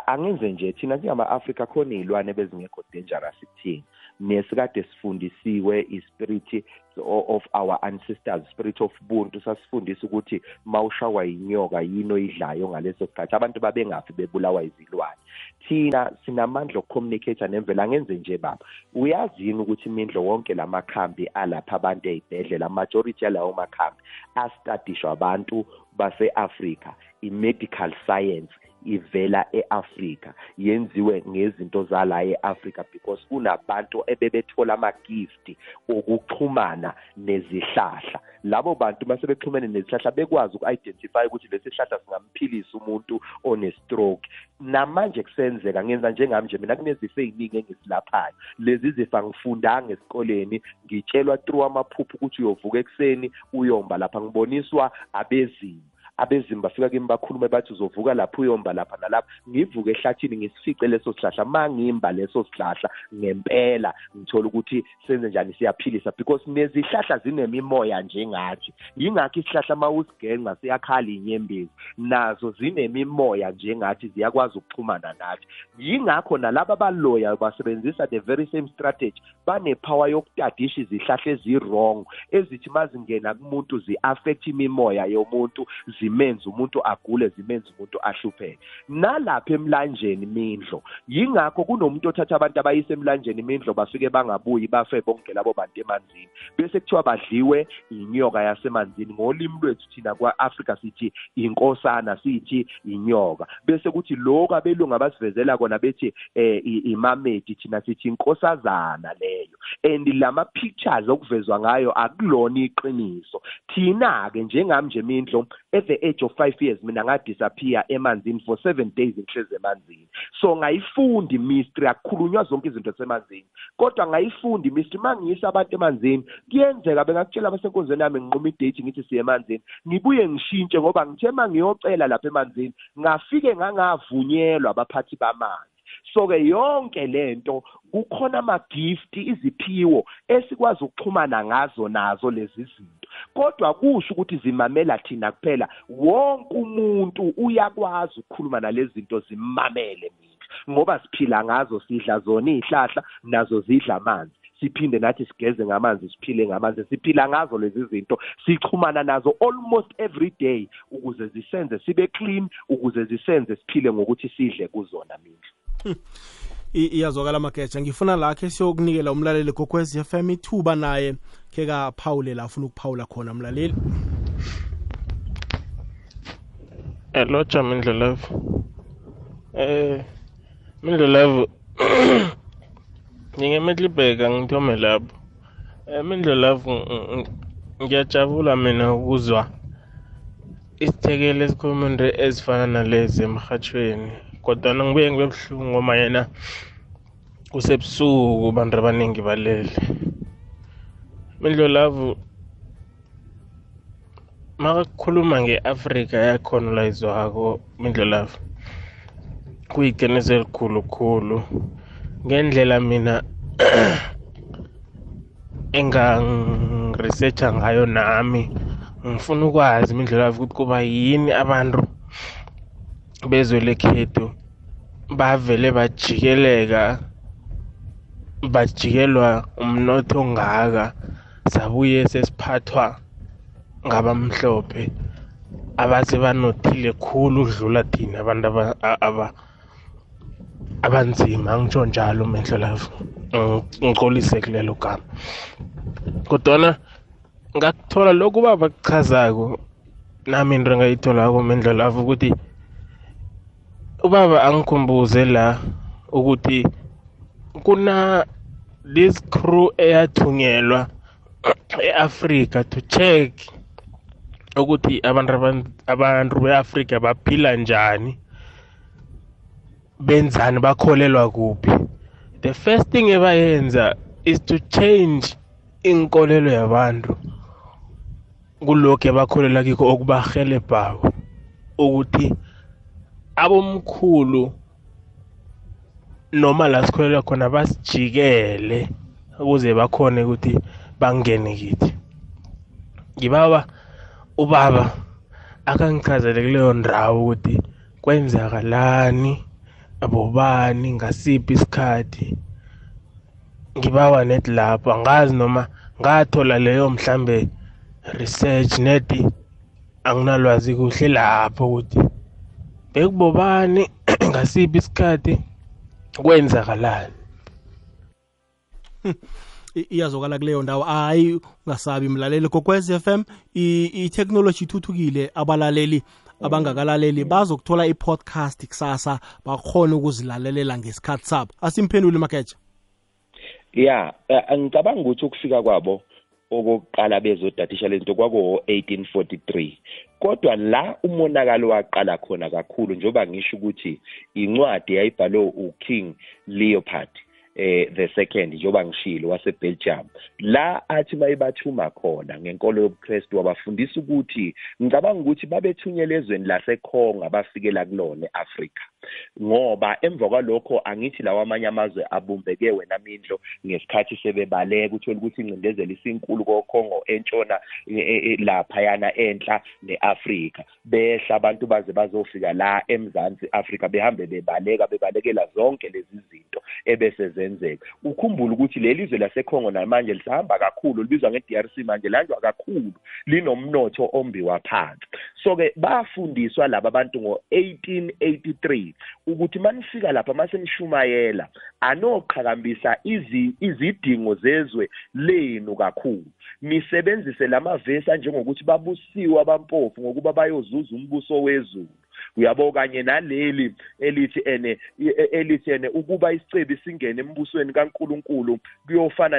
angenze nje thina singama-afrika khona iy'lwane bezingekho dangerous kuthina nesikade sifundisiwe ispirit of our ancestors spirit of buntu sasifundisa ukuthi mawushawa inyoka yini oyidlayo ngaleso sikhathi. Abantu babengafi bebulawa izilwane. Thina sinamandla okucommunicate nemvelo angenze nje baba. Uyazini ukuthi imindlo wonke lamakhambi alapha abantu ey'bhedlela majority yalawo makhambi astadishwa abantu base-afrika i-medical science ivela eAfrika yenziwe ngezinto zala eAfrika because kunabantu ebebethola ama-gift okuxhumana nezihlahla. Labo bantu mase bexhumene nezihlahla bekwazi uku-identify ukuthi lesi sihlahla singamphilisa umuntu one-stroke. Namanje kusenzeka ngenza njengami nje mina kunezifo ey'ningi engisilaphayo lezi zifo angifundanga esikoleni ngitshelwa through amaphupho ukuthi uyovuka ekuseni uyomba lapha. Ngiboniswa abezimu. Abezimu bafika kimi bakhulume bathi uzovuka lapho uyomba lapha nalapha. Ngivuke ehlathini ngisifice leso sihlahla ma ngimba leso sihlahla ngempela ngithola ukuthi senze njani siyaphilisa because nezihlahla zinemimoya njengathi yingakho isihlahla ma usigenxa siyakhala inyembezi nazo zinemimoya njengathi ziyakwazi ukuxhumana nathi. Yingakho nalaba abaloya basebenzisa the very same strategy banepower yokutadisha izihlahla ezi-wrong ezithi mazingena kumuntu zi-affect imimoya yomuntu zimenze umuntu agule zimenze umuntu ahlupheke. Nalapha emlanjeni mindlo yingakho kunomuntu othatha abantu abayise emlanjeni mindlo bafike bangabuyi bafe bonke labo bantu emanzini. Bese kuthiwa badliwe inyoka yasemanzini ngolimi lwethu thina kwa-afrika sithi inkosana sithi inyoka. Bese kuthi lokhu abelungu abasivezela kona bethi eh imamedi thina sithi inkosazana leyo. And lama pictures okuvezwa ngayo akulona iqiniso. Thina ke njengami nje mindlo at the age of 5 years mina ngadisappear emanzini for 7 days ngihleze emanzini. So ngayifundi mystery akukhulunywa zonke izinto esemanzini. Kodwa ngayifundi mystery mangiyisa abantu emanzini kuyenzeka bengakutshela abasenkonzweni yami nginquma idate ngithi siye emanzini. Ngibuye ngishintshe ngoba ngithe mangiyocela lapha emanzini ngafike ngangavunyelwa abaphathi bamanzi so-ke yonke lento kukhona ama-gift iziphiwo esikwazi ukuxhumana ngazo nazo lezi zinto. Kodwa kusho ukuthi zimamela thina kuphela. Wonke umuntu uyakwazi ukukhuluma nalezi zinto zimmamele mina. Ngoba siphila ngazo sidla zona iy'hlahla nazo zidla amanzi. Siphinde nathi sigeze ngamanzi siphile ngamanzi. Siphila ngazo lezi zinto sixhumana nazo almost every day ukuze zisenze sibe clean ukuze zisenze siphile ngokuthi sidle kuzona mina. iyazwakala mageja ngifuna lakhe siyokunikela umlaleli kokwez FM ithuba naye ke kaphawule la afuna ukuphawula khona mlaleli. Hello Jam Indlelevu. Eh Mindlelevu ngingemedlibheka ngithome lapho. Eh Mindlelevu ngiyajabula mina ukuzwa isithekelo esikhuluma into ezifana nalezi emhathweni kodwa ngibuye ngibe buhlungu ngoba yena kusebusuku bantu abaningi balele. Mindlolavu makakhuluma nge-afrika yakhona la izwako mindlolavu kuyiqiniso elikhulu khulu. Ngendlela mina engangiresearcha ngayo nami ngifuna ukwazi imindlela yabo ukuthi kuba yini abantu. Bezwe lekhethu bavele bajikeleka bajikelwa umnotho ongaka sabuye sesiphathwa ngabamhlophe abase banothile khulu ukudlula thina abantu abanzima. Ngitsho njalo mehlo lavu ngicolise kulelo gama. Kodwana ngakuthola lokhu baba kuchazako nami into engayitholako mendlo lavu ukuthi ubaba angikhumbuze la ukuthi kuna this crew eyathunyelwa e-Africa to check ukuthi abantu abantu be-Afrika baphila njani benzani bakholelwa kuphi. The first thing ebayenza is to change inkolelo yabantu kulokhu ebakholela kikho okubahelebhako ukuthi abomkhulu noma la sikholelwa khona basijikele ukuze bakhone ukuthi bangene kithi. Ngibawa ubaba akangichazele kuleyo ndawo ukuthi kwenzakalani abobani ngasiphi isikhathi. Ngibawa net lapho angazi noma ngathola leyo mhlambe research neti anginalwazi kuhle lapho ukuthi bekubobani ngasiphi isikhathi kwenzakalani? Iyazokala kuleyo ndawo. Hayi ungasabi mlaleli. Kokwez FM i-technology ithuthukile abalaleli abangakalaleli bazokuthola i-podcast kusasa bakhona ukuzilalelela ngesikhathi sabo. Asimphendule makeja. Ya ngicabanga ukuthi ukufika kwabo okokuqala bezodatisha lezinto kwakuwo-1843 kodwa la umonakalo waqala khona kakhulu njengoba ngisho ukuthi incwadi yayibhalwe uking leopard eh the second njengoba ngishilo waseBelgium. La athi bayibathuma khona ngenkolo yobuKristu wabafundisa ukuthi ngicabanga ukuthi babethunyelwe ezweni laseKhonga bafikela kulona eAfrika. Ngoba emva kwalokho angithi lawa amanye amazwe abumbeke wena mindlo ngesikhathi sebebaleka uthola ukuthi incindezelo isinkulu kokhongo entshona e, e, e, lapha yana enhla neAfrika. Behla abantu baze bazofika la eMzansi Afrika behambe bebaleka bebalekela zonke lezi zinto ebese zenzeka. Ukhumbule ukuthi leli zwe laseKhongo namanje lisahamba kakhulu libizwa ngeDRC manje lanjwa kakhulu linomnotho ombiwa phansi so ke bafundiswa laba bantu ngo1883 ukuthi manifika lapha masenishumayela anoqhakambisa izidingo zezwe lenu kakhulu. Nisebenzise lamavesi anjengokuthi babusiwe abampofu ngokuba bayozuza umbuso wezulu. Uyabo kanye naleli elithi ene elithi ene ukuba isicebi singene embusweni kaNkuluNkulu kuyofana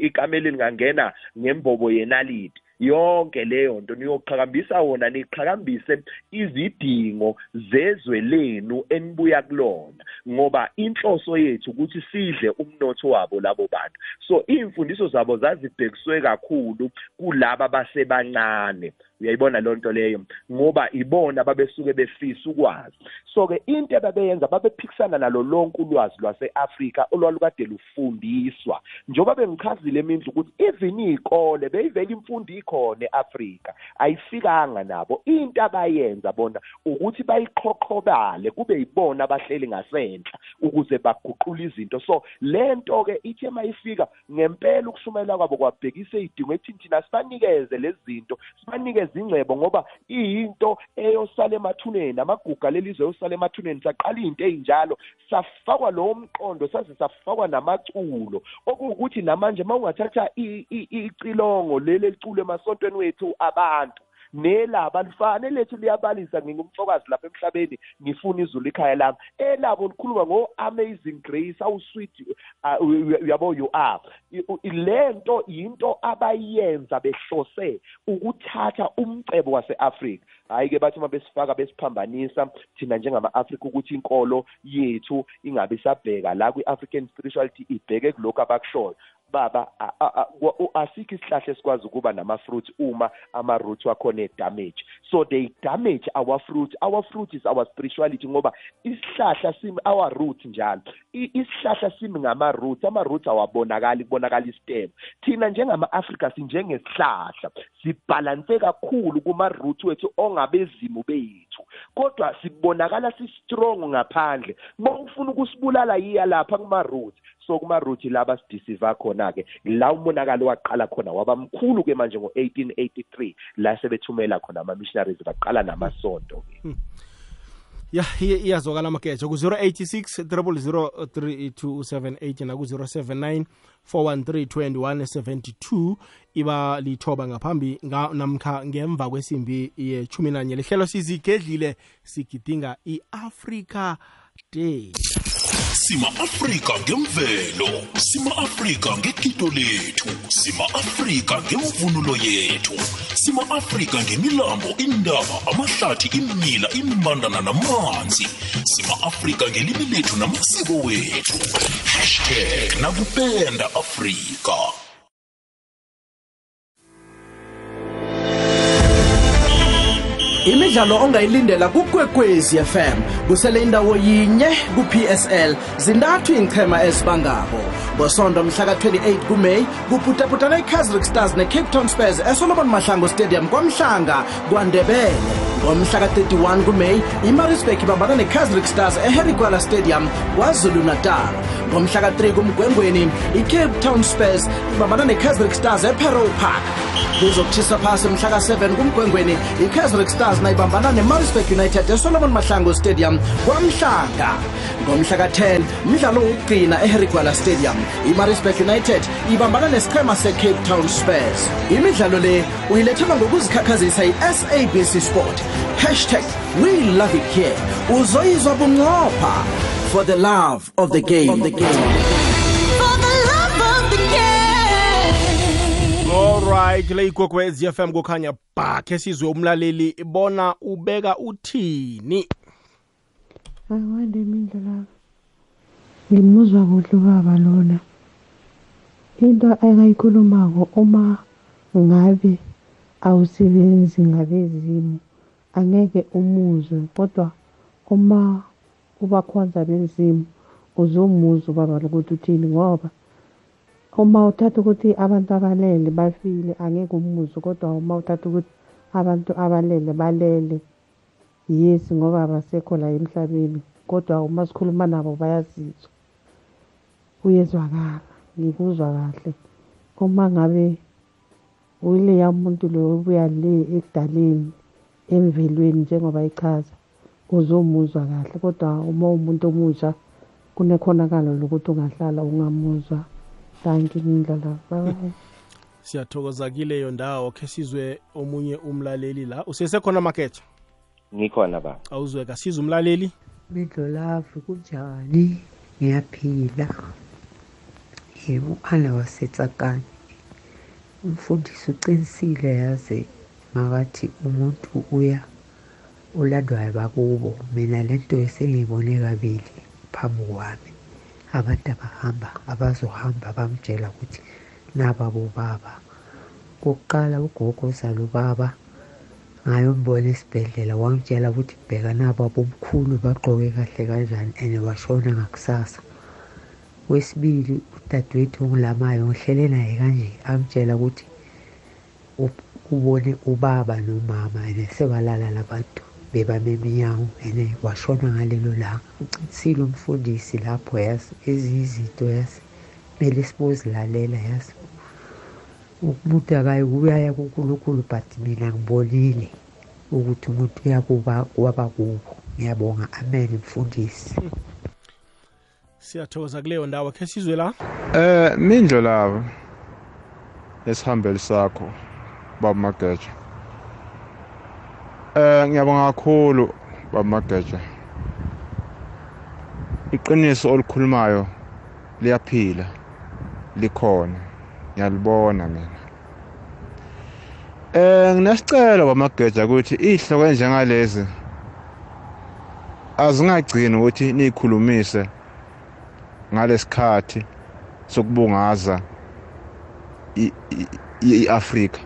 ikamela lingangena ngembobo yenaliti. Yonke leyo nto. Niyoqhakambisa wona niqhakambise izidingo zezwe lenu enibuya kulona ngoba inhloso yethu ukuthi sidle umnotho wabo labo bantu. So imfundiso zabo zazibhekiswe kakhulu kulaba basebancane. Uyayibona loo nto leyo? Ngoba ibona babesuke befisa ukwazi. So-ke into ababeyenza babephikisana nalo lonke ulwazi lwase-afrika olwalukade lufundiswa. Njengoba bengichazile emindlu ukuthi even iy'kole beyivele imfundo ikhona e-afrika ayifikanga nabo. Into abayenza bona ukuthi bayiqhoqhobale kube yibona abahleli ngasenhla ukuze baguqule izinto. So le nto-ke ithi mayifika ngempela ukushumayela kwabo kwabhekisa iy'dingo ekuthini thina sibanikeze lezi zinto sibanikeze izingcebo ngoba iyinto eyosala emathuneni amaguga lelizwe yosala emathuneni saqala izinto ezinjalo safakwa lowo mqondo saze safakwa namaculo. Okuwukuthi namanje mawungathatha icilongo leli liculo emasontweni wethu abantu nelaba lifane lethu liyabalisa. Ngingumfokazi lapha emhlabeni ngifuna izulu ikhaya lami. Elabo likhuluma ngo amazing grace how sweet uyabo you are. Lento into abayenza behlose ukuthatha umcebo waseAfrika. Hayi ke bathi mabesifaka besiphambanisa thina njengama-Afrika ukuthi inkolo yethu ingabe isabheka la kwi-African spirituality ibheke kulokho abakushoyo. Baba a- a- a- wa- u- asikho isihlahla esikwazi ukuba nama-fruit uma ama-root wakhona e-damage. So they damage our fruit our fruit is our spirituality ngoba isihlahla simi our root njalo. I- isihlahla simi ngama-root ama-root awabonakali kubonakala istem. Thina njengama-afrika sinjengesihlahla sibhalanse kakhulu kuma-root wethu ongabezimu bethu. Kodwa sibonakala si-strong ngaphandle. Uma ufuna ukusibulala yiya lapha kuma-root so kuma-root laba sidisiva khona-ke la umonakalo waqala khona waba mkhulu-ke manje ngo-1883 la sebethumela khona ama-missionaries baqala namasonto-ke. Ya iye- iyazwakala amageja. Ku-086 3278 naku-079 413 iba lithoba ngaphambi nga- namkha ngemva kwesimbi yechumi nanye. Lihlelo sizigedlile sigidinga i-africa day. Sima afrika ngemvelo sima afrika ngegido lethu sima afrika ngemvunulo yethu sima afrika ngemilambo indaba amahlathi imila imbandana namanzi sima afrika ngelimi lethu namasiko wethu. Hashtag nakupenda afrika imidlalo ongayilindela kukwekwezi fm kusele indawo yinye ku-psl zintathu iinqhema ezibangako. Ngosondo mhla ka-28 kumeyi kuputaputana i-casrick stars ne-cape town spurs esolomon mahlango stadium kwamhlanga kwandebele. Ngomhlaka-31 kumeyi imarisburg ibambana ne-casrick stars eherikwala stadium kwazulu natal ngomhlaka-3 kumgwengweni i-cape town spurs ibambana ne-casrick stars eperow park kuzokutshisa phasi mhla ka-7 kumgwengweni i-casrick stars nayibambana ne-marisburg united esolomon mahlango stadium kwamhlanga. Ngomhla ka-10 mdlalo wokugcina eherigwala stadium. I-marisburg united ibambana nesiqhema se-cape town spurs. Imidlalo le uyilethelwa ngokuzikhakhazisa yi-sabc sport. Hashtag we love it here. Uzoyizwa bunqopha. For the love of the game, of the game. Alright le igogwez fm kukhanya ba khe sizwe umlaleli bona ubeka uthini. Akwande imindlela ngimuzwa kuhle ubaba lona. Into akayikhulumako uma ngabe awusebenzi ngabezimu angeke umuzwe kodwa uma ubakhonza bezimu uzomuzwa ubaba lokuthi uthini ngoba uma uthatha ukuthi abantu abalele bafile angeke umuzwe kodwa uma uthatha ukuthi abantu abalele balele yes ngoba abasekho la emhlabeni kodwa uma sikhuluma nabo bayazizwa. Uyezwakala ngikuzwa kahle. Uma ngabe uyileya muntu lo obuya le ekudaleni emvelweni njengoba ichaza uzomuzwa kahle kodwa uma umuntu omusha kunekhonakalo lokuthi ungahlala ungamuzwa. Thanki ngindlela bye siyathokoza kileyo ndawo khe sizwe omunye umlaleli la. Usesekhona maketha ngikhona ba. Awuzweka siza umlaleli? Midlolavu kunjani? Ngiyaphila. Yebo ana wasetsakani. Umfundisi uqinisile yazi makathi umuntu uya ulandwayo bakubo. Mina lento esengiyibone kabili phambi kwami. Abantu abahamba abazohamba bamtshela ukuthi naba bobaba. Kokuqala ugogo zalo baba ngayombona esibhedlela wangitshela ukuthi bheka nabo abomkhulu bagqoke kahle kanjani and washona ngakusasa. Wesibili udadewethu ongilamayo ngihlele naye kanje amtshela ukuthi ubone ubaba nomama and sebalala labantu. Bebameminyango and washona ngalelo langa ucinisile umfundisi lapho yazi ezinye izinto yazi kumele sibozilalela yazi. Umuntu akayi kuyaya kunkulunkulu but mina ngibonile ukuthi umuntu uyakuba waba kubo. Ngiyabonga. Amen mfundisi. Siyathokoza kuleyo ndawo. Khe sizwe la? Eh mindlo lava lesihambeli sakho baba Mageja. Eh ngiyabonga kakhulu baba Mageja. Iqiniso olikhulumayo liyaphila likhona ngiyalibona mina. Eh nginesicelo baba Mageja ukuthi ihloko enjengalezi azingagcini ukuthi nikhulumise ngalesikhathi sokubungaza i- i- i- i-Afrika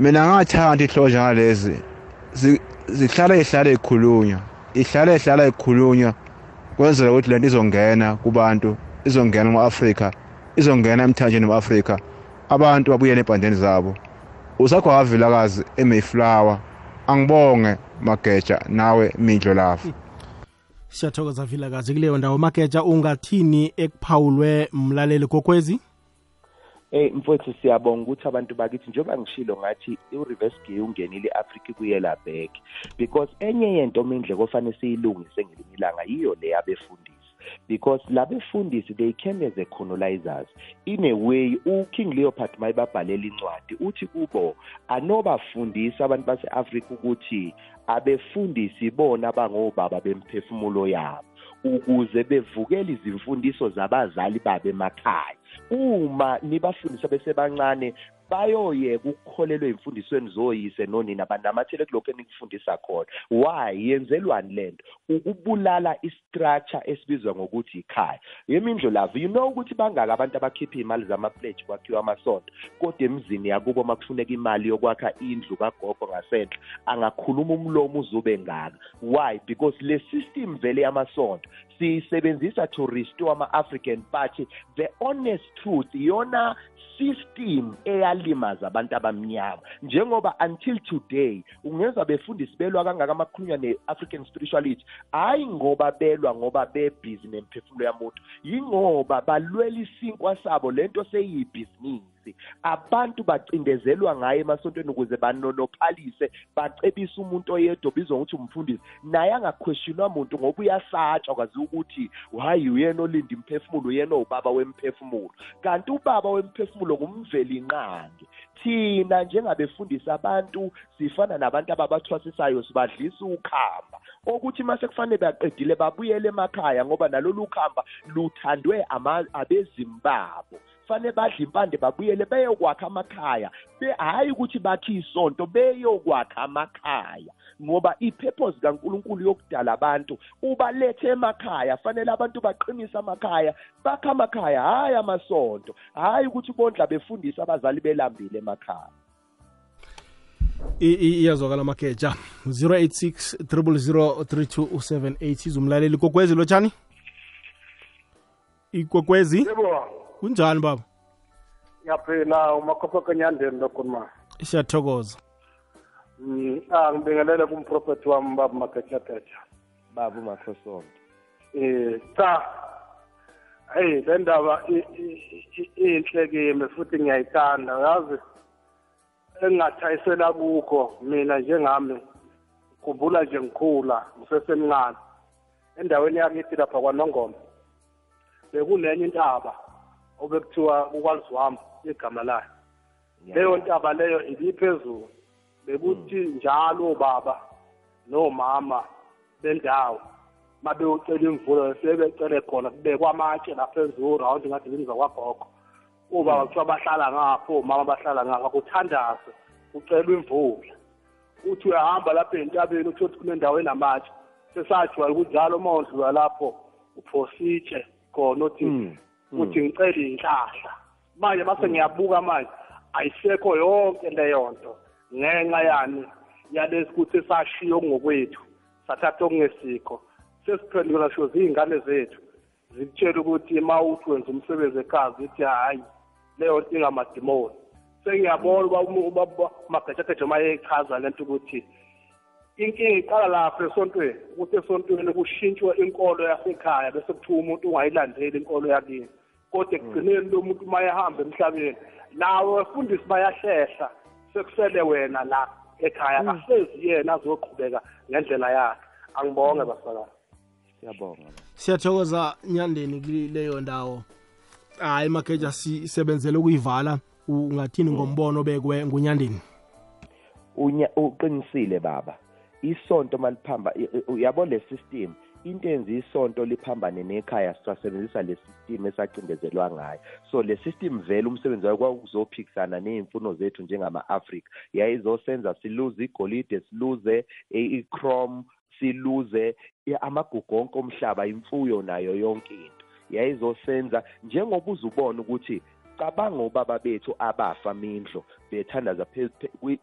mina ngathanda ihloja ngalezi zi- zihlala ihlala ikhulunywa ihlala ihlala ikhulunywa kwenzela ukuthi lento izongena kubantu izongena kuma-Afrika izongena emthanjeni wama-Afrika abantu babuyele ebhandeni zabo. Usakho wavilakazi eMayflower. Angibonge mageja nawe mindlo lafu. Siyathokoza vilakazi kuleyo ndawo mageja ungathini ekuphawulwe mlaleli kokwezi? Eh mfowethu siyabonga ukuthi abantu bakithi njengoba ngishilo ngathi i-reverse gear ungenile i-Africa kuyela back. Because enye yento mindle kofanele siyilungise ngelinye ilanga yiyo le yabefundisi. Because labefundisi they came as a colonizers. In a way uking leopard mayibabhalela incwadi uthi kubo anobafundisa abantu base-afrika ukuthi abefundisi bona abangobaba bemphefumulo yabo ukuze bevukele izimfundiso zabazali babo emakhaya. Uma nibafundisa besebancane bayoyeka ukukholelwa emfundisweni zoyise nonina banamathele kulokho enikufundisa khona. Why? Yenzelwani lento ukubulala istructure esibizwa ngokuthi ikhaya. Yemindlo lavo you know ukuthi bangaka abantu abakhipha imali zama-pledge kwakhiwa amasonto kodwa emzini yakubo makufuneka imali yokwakha indlu kagogo ngasenhle angakhuluma umlomo uzube ngaka. Why? Because le system vele yamasonto siyisebenzisa to restore ama-african party the honest truth iyona system eyalimaza abantu abamnyama. Njengoba until today ungezwa befundisi belwa kangaka amakhulunywa ne-african spirituality hhayi ngoba belwa ngoba bebhizi nemphefumulo yamuntu yingoba balwela isinkwa sabo lento seyiyibhizinisi. Abantu bacindezelwa ngayo emasontweni ukuze banonophalise bacebise umuntu oyedwa obizwa ngokuthi umfundisi. Naye angakhweshonwa muntu ngoba uyasatshwa kwaziwa ukuthi hhayi uyena olinda imphefumulo uyena owubaba wemphefumulo. Kanti ubaba wemphefumulo ngumveli inqangi thina njengabefundisa abantu sifana nabantu ababathwasisayo sibadlisa ukhamba. Okuthi mase kufanele baqedile babuyele emakhaya ngoba nalolu khamba luthandwe ama- abezimu babo fanele badle impande babuyele beyokwakha amakhaya. Be- hhayi ukuthi bakhe isonto beyokwakha amakhaya. Ngoba ipurpose kaNkuluNkulu yokudala abantu ubalethe emakhaya. Fanele abantu baqinise amakhaya bakhe amakhaya. Hhayi amasonto hhayi ukuthi bondla befundisa abazali belambile emakhaya. I- i- iyazwakala mageja 086 0003278 izumlaleli kokwezi lotshani ikwekwezi yebo. Kunjani baba? Ngiyaphila umakhopha kanyandeni lokhuluma siyathokoza. Mm, ah ngibingelele kumprofethi wami baba magejageja baba umakhosonto eh cha. Hey le ndaba i- i- i- inhle kimi futhi ngiyayithanda yazi engingathayisela kukho mina njengami khumbula nje ngikhula ngisesemncane. Endaweni yakithi lapha kwanongoma bekunenye intaba obekuthiwa ukwalizwami igama layo. Leyo ntaba leyo ibiphezulu bekuthi njalo baba nomama bendawo mabeyocela imvulo sebecele khona kubekwa amatshe laphezulu rawundi ngathi limiza kwagogo. Ubaba kuthiwa bahlala ngapho omama bahlala ngapha kuthandaze kucelwa imvula. Uthi uyahamba lapha entabeni uthi uthi kunendawo enamatshe sesajwayela ukuthi njalo uma udlula lapho uphositshe khona uthi uthi ngicela iy'nhlahla manje mase ngiyabuka manje ayisekho yonke leyo nto ngenxa yani yalesi kuthi sashiya okungokwethu sathatha okungesikho. Sesiphendukela sho ziy'ngane zethu zikutshela ukuthi uma uthi wenza umsebenzi ekhaya zithi hhayi leyo nto ingamadimoni. Sengiyabona uba magajageja uma yechaza le nto ukuthi inkinga iqala lapho esontweni ukuthi esontweni kushintshwe inkolo yasekhaya bese kuthiwa umuntu ungayilandeli inkolo yakini. Kodwa ekugcineni lo muntu uma ehamba emhlabeni nawe fundisi bayahlehla sekusele wena la ekhaya ahlezi yena azoqhubeka ngendlela yakhe. Angibonge basakala. Siyabonga siyathokoza nyandeni kuleyo ndawo. Hayi mageja sisebenzele ukuyivala. Ungathini ngombono bekwe ngunyandeni? Unya- uqinisile baba. Isonto maliphamba uyabo le system? Into enza isonto liphambane nekhaya sisebenzisa le system esacindezelwa ngayo. So le system vele umsebenzi wayo kwakuzophikisana ney'mfuno zethu njengama-afrika. Yayizosenza siluze igolide siluze i- i-chrome siluze i- amagugu onke omhlaba imfuyo nayo yonke into. Yayizosenza njengoba uzubona ukuthi cabanga ubaba bethu abafa mindlo bethandaza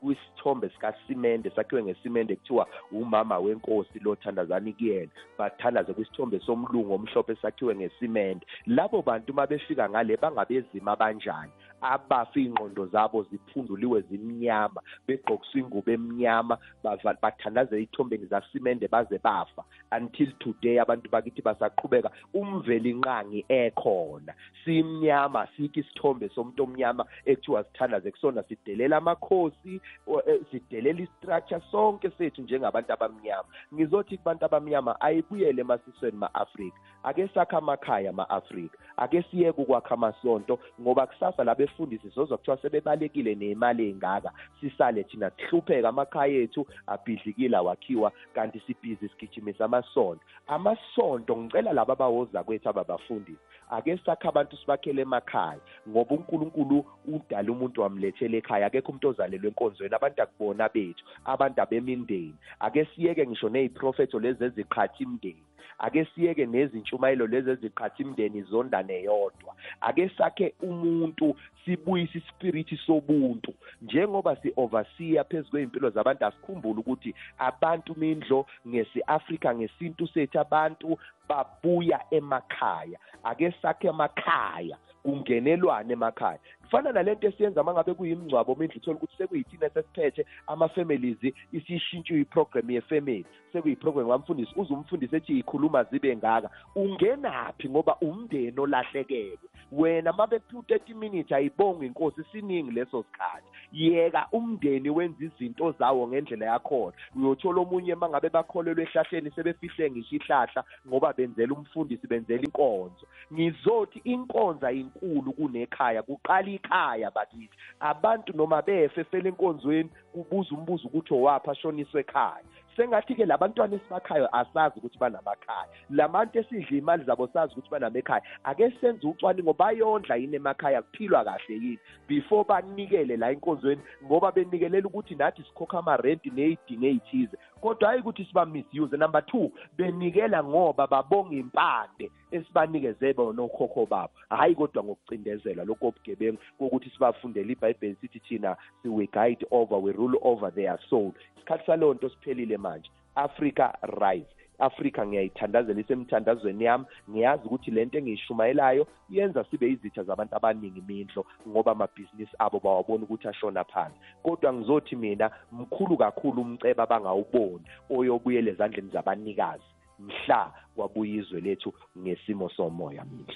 kwisithombe sikasimende sakhiwe ngesimende kuthiwa umama wenkosi lothandazani kuyena. Bathandaze kwisithombe somlungu omhlophe sakhiwe ngesimende. Labo bantu uma befika ngale bangabezima abanjani abafa iy'ngqondo zabo ziphunduliwe zimnyama begqokiswa ingubo emnyama bava- bathandaze iy'thombeni zasimende baze bafa. Until today abantu bakithi basaqhubeka umveli nqangi ekhona. Simnyama sikho isithombe somuntu omnyama ekuthiwa sithandaze kusona sidelela amakhosi o- eh, sidelela istructure sonke sethu njengabantu abamnyama. Ngizothi kubantu abamnyama ayibuyele emasisweni ma-afrika ake sakhe amakhaya ma-afrika. Ake siyeke ukwakha amasonto ngoba kusasa labefundisi sozwa kuthiwa sebebalekile ney'mali ey'ngaka sisale thina sihlupheka amakhaya ethu abhidlikile awakhiwa kanti sibhizi sigijimisa amasonto. Amasonto ngicela laba abawoza kwethu ababafundisi ake sakhe abantu sibakhele emakhaya ngoba unkulunkulu udala umuntu wamlethela ekhaya. Akekho umuntu ozalelwe enkonzweni abantu akubona bethu abantu abemindeni. Ake siyeke ngisho ney'profetho lezi eziqhatha imindeni ake siyeke nezintshumayelo lezi eziqhatha imindeni izondane yodwa. Ake sakhe umuntu sibuyise ispirithi sobuntu. Njengoba si-overseer phezu kwey'mpilo zabantu asikhumbule ukuthi abantu mindlo ngesi-afrika ngesintu sethu abantu babuya emakhaya. Ake sakhe emakhaya kungenelwane emakhaya. Kufana nalento esiyenza uma ngabe kuyimngcwabo mindlu uthola ukuthi sekuyithina esesiphethe ama-families isishintshiwe iprogram ye-family sekuyiprogram kamfundisi uze umfundisi ethi yikhuluma zibe ngaka. Ungenaphi ngoba umndeni olahlekelwe? Wena uma bephuma u-thirty minutes ayibonga inkosi siningi leso sikhathi. Yeka umndeni wenza izinto zawo ngendlela yakhona. Uyothola omunye uma ngabe bakholelwa ehlahleni sebefihle ngisho ihlahla ngoba benzela umfundisi benzela inkonzo. Ngizothi inkonzo ayinkulu kunekhaya kuqala ikhaya bakithi. Abantu noma befe fela enkonzweni kubuza umbuzo ukuthi owaphi ashoniswe ekhaya. Sengathi-ke la bantwana esibakhayo asazi ukuthi banamakhaya. La bantu esidla imali zabo sazi ukuthi banamakhaya. Ake senze ucwaningo bayondla yini emakhaya kuphilwa kahle yini? Before banikele la enkonzweni ngoba benikelela ukuthi nathi sikhokha amarenti ney'dingo ey'thize. Kodwa hayi ukuthi siba-misuse. Number two benikela ngoba babonga impande esibanikeze bona okhokho babo. Hhayi kodwa ngokucindezelwa lokho obugebengu kokuthi sibafundele ibhayibheli sithi thina we guide over we rule over their soul. Isikhathi saleyo nto siphelile manje. Africa rise. Afrika ngiyayithandazela isemthandazweni yami. Ngiyazi ukuthi le nto engiyishumayelayo yenza sibe izitha zabantu abaningi imindlo ngoba amabhizinisi abo bawabona ukuthi ashona phansi. Kodwa ngizothi mina mkhulu kakhulu umceba abangawuboni oyobuyela ezandleni zabanikazi mhla kwabuya izwe lethu ngesimo somoya mindlo.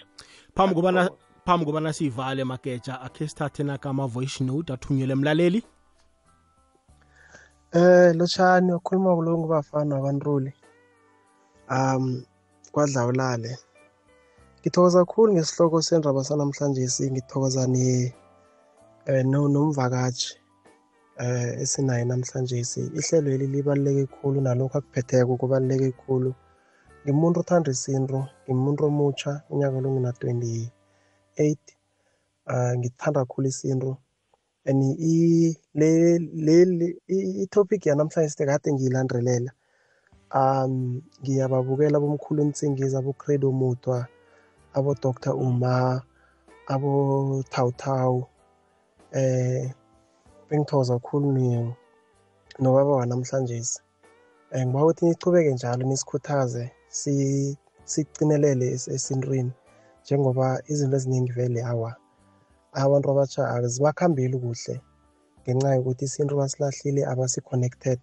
Phambi kobana phambi kobana siyivale mageja akhe sithathe naka ama-voice note athunyelwe emlaleli Eh lotshani ukhuluma kulo ngubafana wabantruli. Um kwadlawulale. Ngithokoza kakhulu ngesihloko sendaba sanamhlanje ngithokoza ne eh no nomvakashi eh esinayo namhlanje ihlelo heli libaluleke kakhulu nalokho akuphetheko kubaluleke kakhulu ngimuntu othanda isintu ngimuntu omutsha unyaka lo ngina 28 uh ngithanda kakhulu isintu and i le le i-topic yanamhlanje sekade ngiyilandelela. Um ngiyababukela bomkhulu Ntsingizi abo-Credo Mutwa abo-Dr Uma abo-Tautau eh bengithokoza kakhulu ni nobaba wanamhlanje um ngiba ukuthi nichubeke njalo nisikhuthaze sicinelele esintwini njengoba izinto eziningi vele awa. Abantu abatsha azibakhambeli kuhle ngenxa yokuthi isintu basilahlile abasi-connected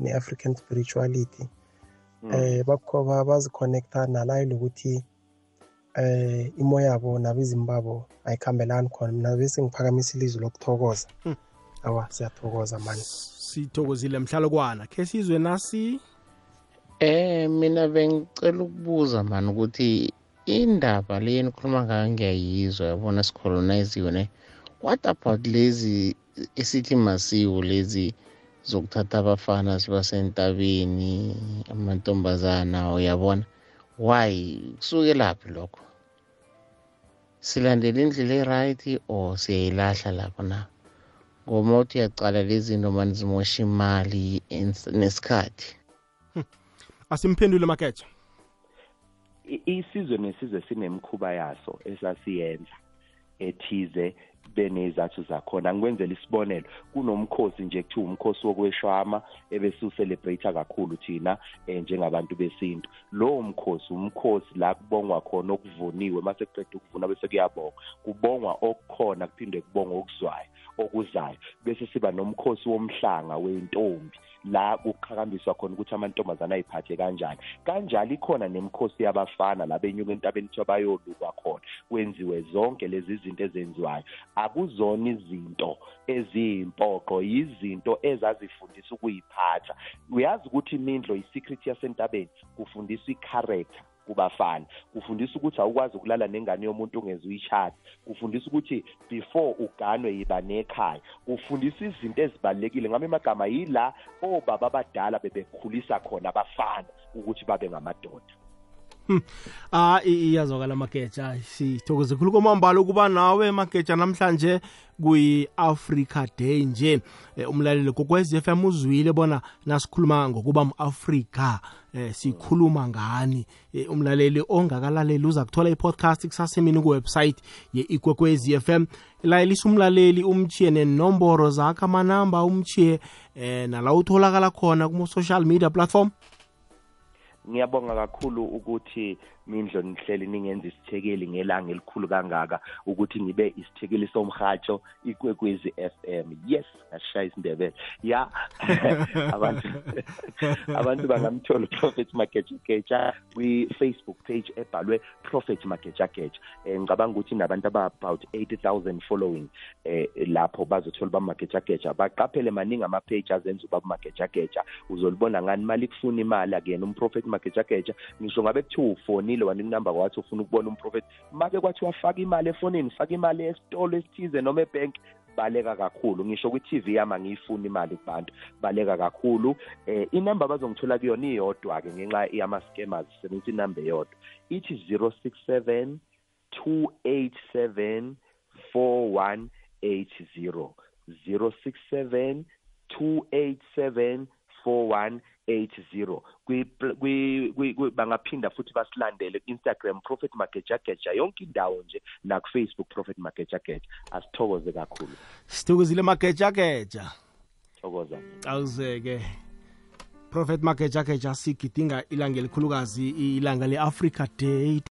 ne-african spirituality. Eh bakhoba bazi-connecta nalayo lokuthi eh imoya yabo nabezimu babo ayikhambelani khona. Mina bese ngiphakamisa ilizwi lokuthokoza. Awa siyathokoza mani sithokozile mhlalokwana khe sizwe nasi? Eh mina bengicela ukubuza mani ukuthi indaba le nikhuluma ngayo ngiyayizwa yabona sicoloniziwe ne? What about lezi esithi masiwo lezi zokuthatha abafana sibasentabeni amantombazana uyabona? Why? Kusukelaphi lokho? Silandela indlela e-right or siyayilahla lapho na? Ngoba uthi uyacala lezi zinto mani zimosha imali nesikhathi. Asimphendule mageja I- isizwe nesizwe sinemkhuba yaso esasiyenza ethize benezathu zakhona. Ngikwenzela isibonelo kunomkhosi nje kuthiwa umkhosi wokweshwama ebese ucelebrate kakhulu thina eh, njengabantu besintu. Lowo mkhosi umkhosi la kubongwa khona okuvuniwe mase kuqeda ukuvuna bese kuyabongwa. Kubongwa okukhona kuphinde kubongwa okuzwayo. Okuzayo bese siba nomkhosi womhlanga wentombi la kuqhakambiswa khona ukuthi amantombazane ayiphathe kanjani. Kanjalo ikhona nemikhosi yabafana la benyuka entabeni kuthiwa bayolukwa khona kwenziwe zonke lezi zinto ezenziwayo. Akuzona izinto eziyimpoqo yizinto ezazifundisa ukuyiphatha. Uyazi ukuthi imindlo i-secret yasentabeni kufundiswa i-character. Kubafana. Kufundisa ukuthi awukwazi ukulala nengane yomuntu ungeze uyishada kufundisa ukuthi before uganwe yiba nekhaya. Kufundisa izinto ezibalulekile. Ngami amagama yila obaba abadala bebekhulisa khona abafana ukuthi babe ngamadoda. Hmm. ah i- iyazwakala mageja sithokoze khulu kwamambala ukuba nawe mageja namhlanje kuyi-africa day nje. Eh, umlaleli kokwez f m uzwile bona nasikhuluma ngokuba mu-afrika eh, sikhuluma ngani. Eh, umlaleli ongakalaleli uza kuthola i-podcast kusasa emini kuwebsite ye-ikwekwezi f m. Layelisa umlaleli umchiye nenomboro zakho amanamba umchiye eh, nala utholakala khona kuma-social media platform. Ngiyabonga kakhulu ukuthi mindlo nihleli ningenza isithekeli ngelanga elikhulu kangaka ukuthi ngibe isithekeli somhatsho ikwekwezi FM yes ngashaya isindebele ya abantu abantu bangamthola prophet mageja geja kwi-facebook page ebhalwe prophet mageja geja eh, ngicabanga ukuthi nabantu aba-about 80000 following eh, lapho bazothola bamageja geja baqaphele maningi ama-page azenza ubaba mageja geja uzolibona ngani? Mali kufuna imali akuyena umprofethi mageja geja ngisho ngabe kuthiwa ufonile wanika inamba kwathi ufuna ukubona umprofethi make kwathiwa faka imali efonini faka imali esitolo esithize noma ebhenki baleka kakhulu. Ngisho kwi-tv yami angiyifuni imali kubantu baleka kakhulu. Eh inamba bazongithola kuyona iyodwa-ke ngenxa yama-scammers sebenzisa inamba eyodwa. Ithi 067 287 4180 067 287 4180 kwi kwi- kwi- kwi- bangaphinda futhi basilandele ku-instagram prophet mageja geja yonke indawo nje naku-facebook prophet mageja geja asithokoze kakhulu. Sithokozile magejageja. Thokoza awuzeke. Prophet magejageja sigidinga ilanga elikhulukazi ilanga le-africa day.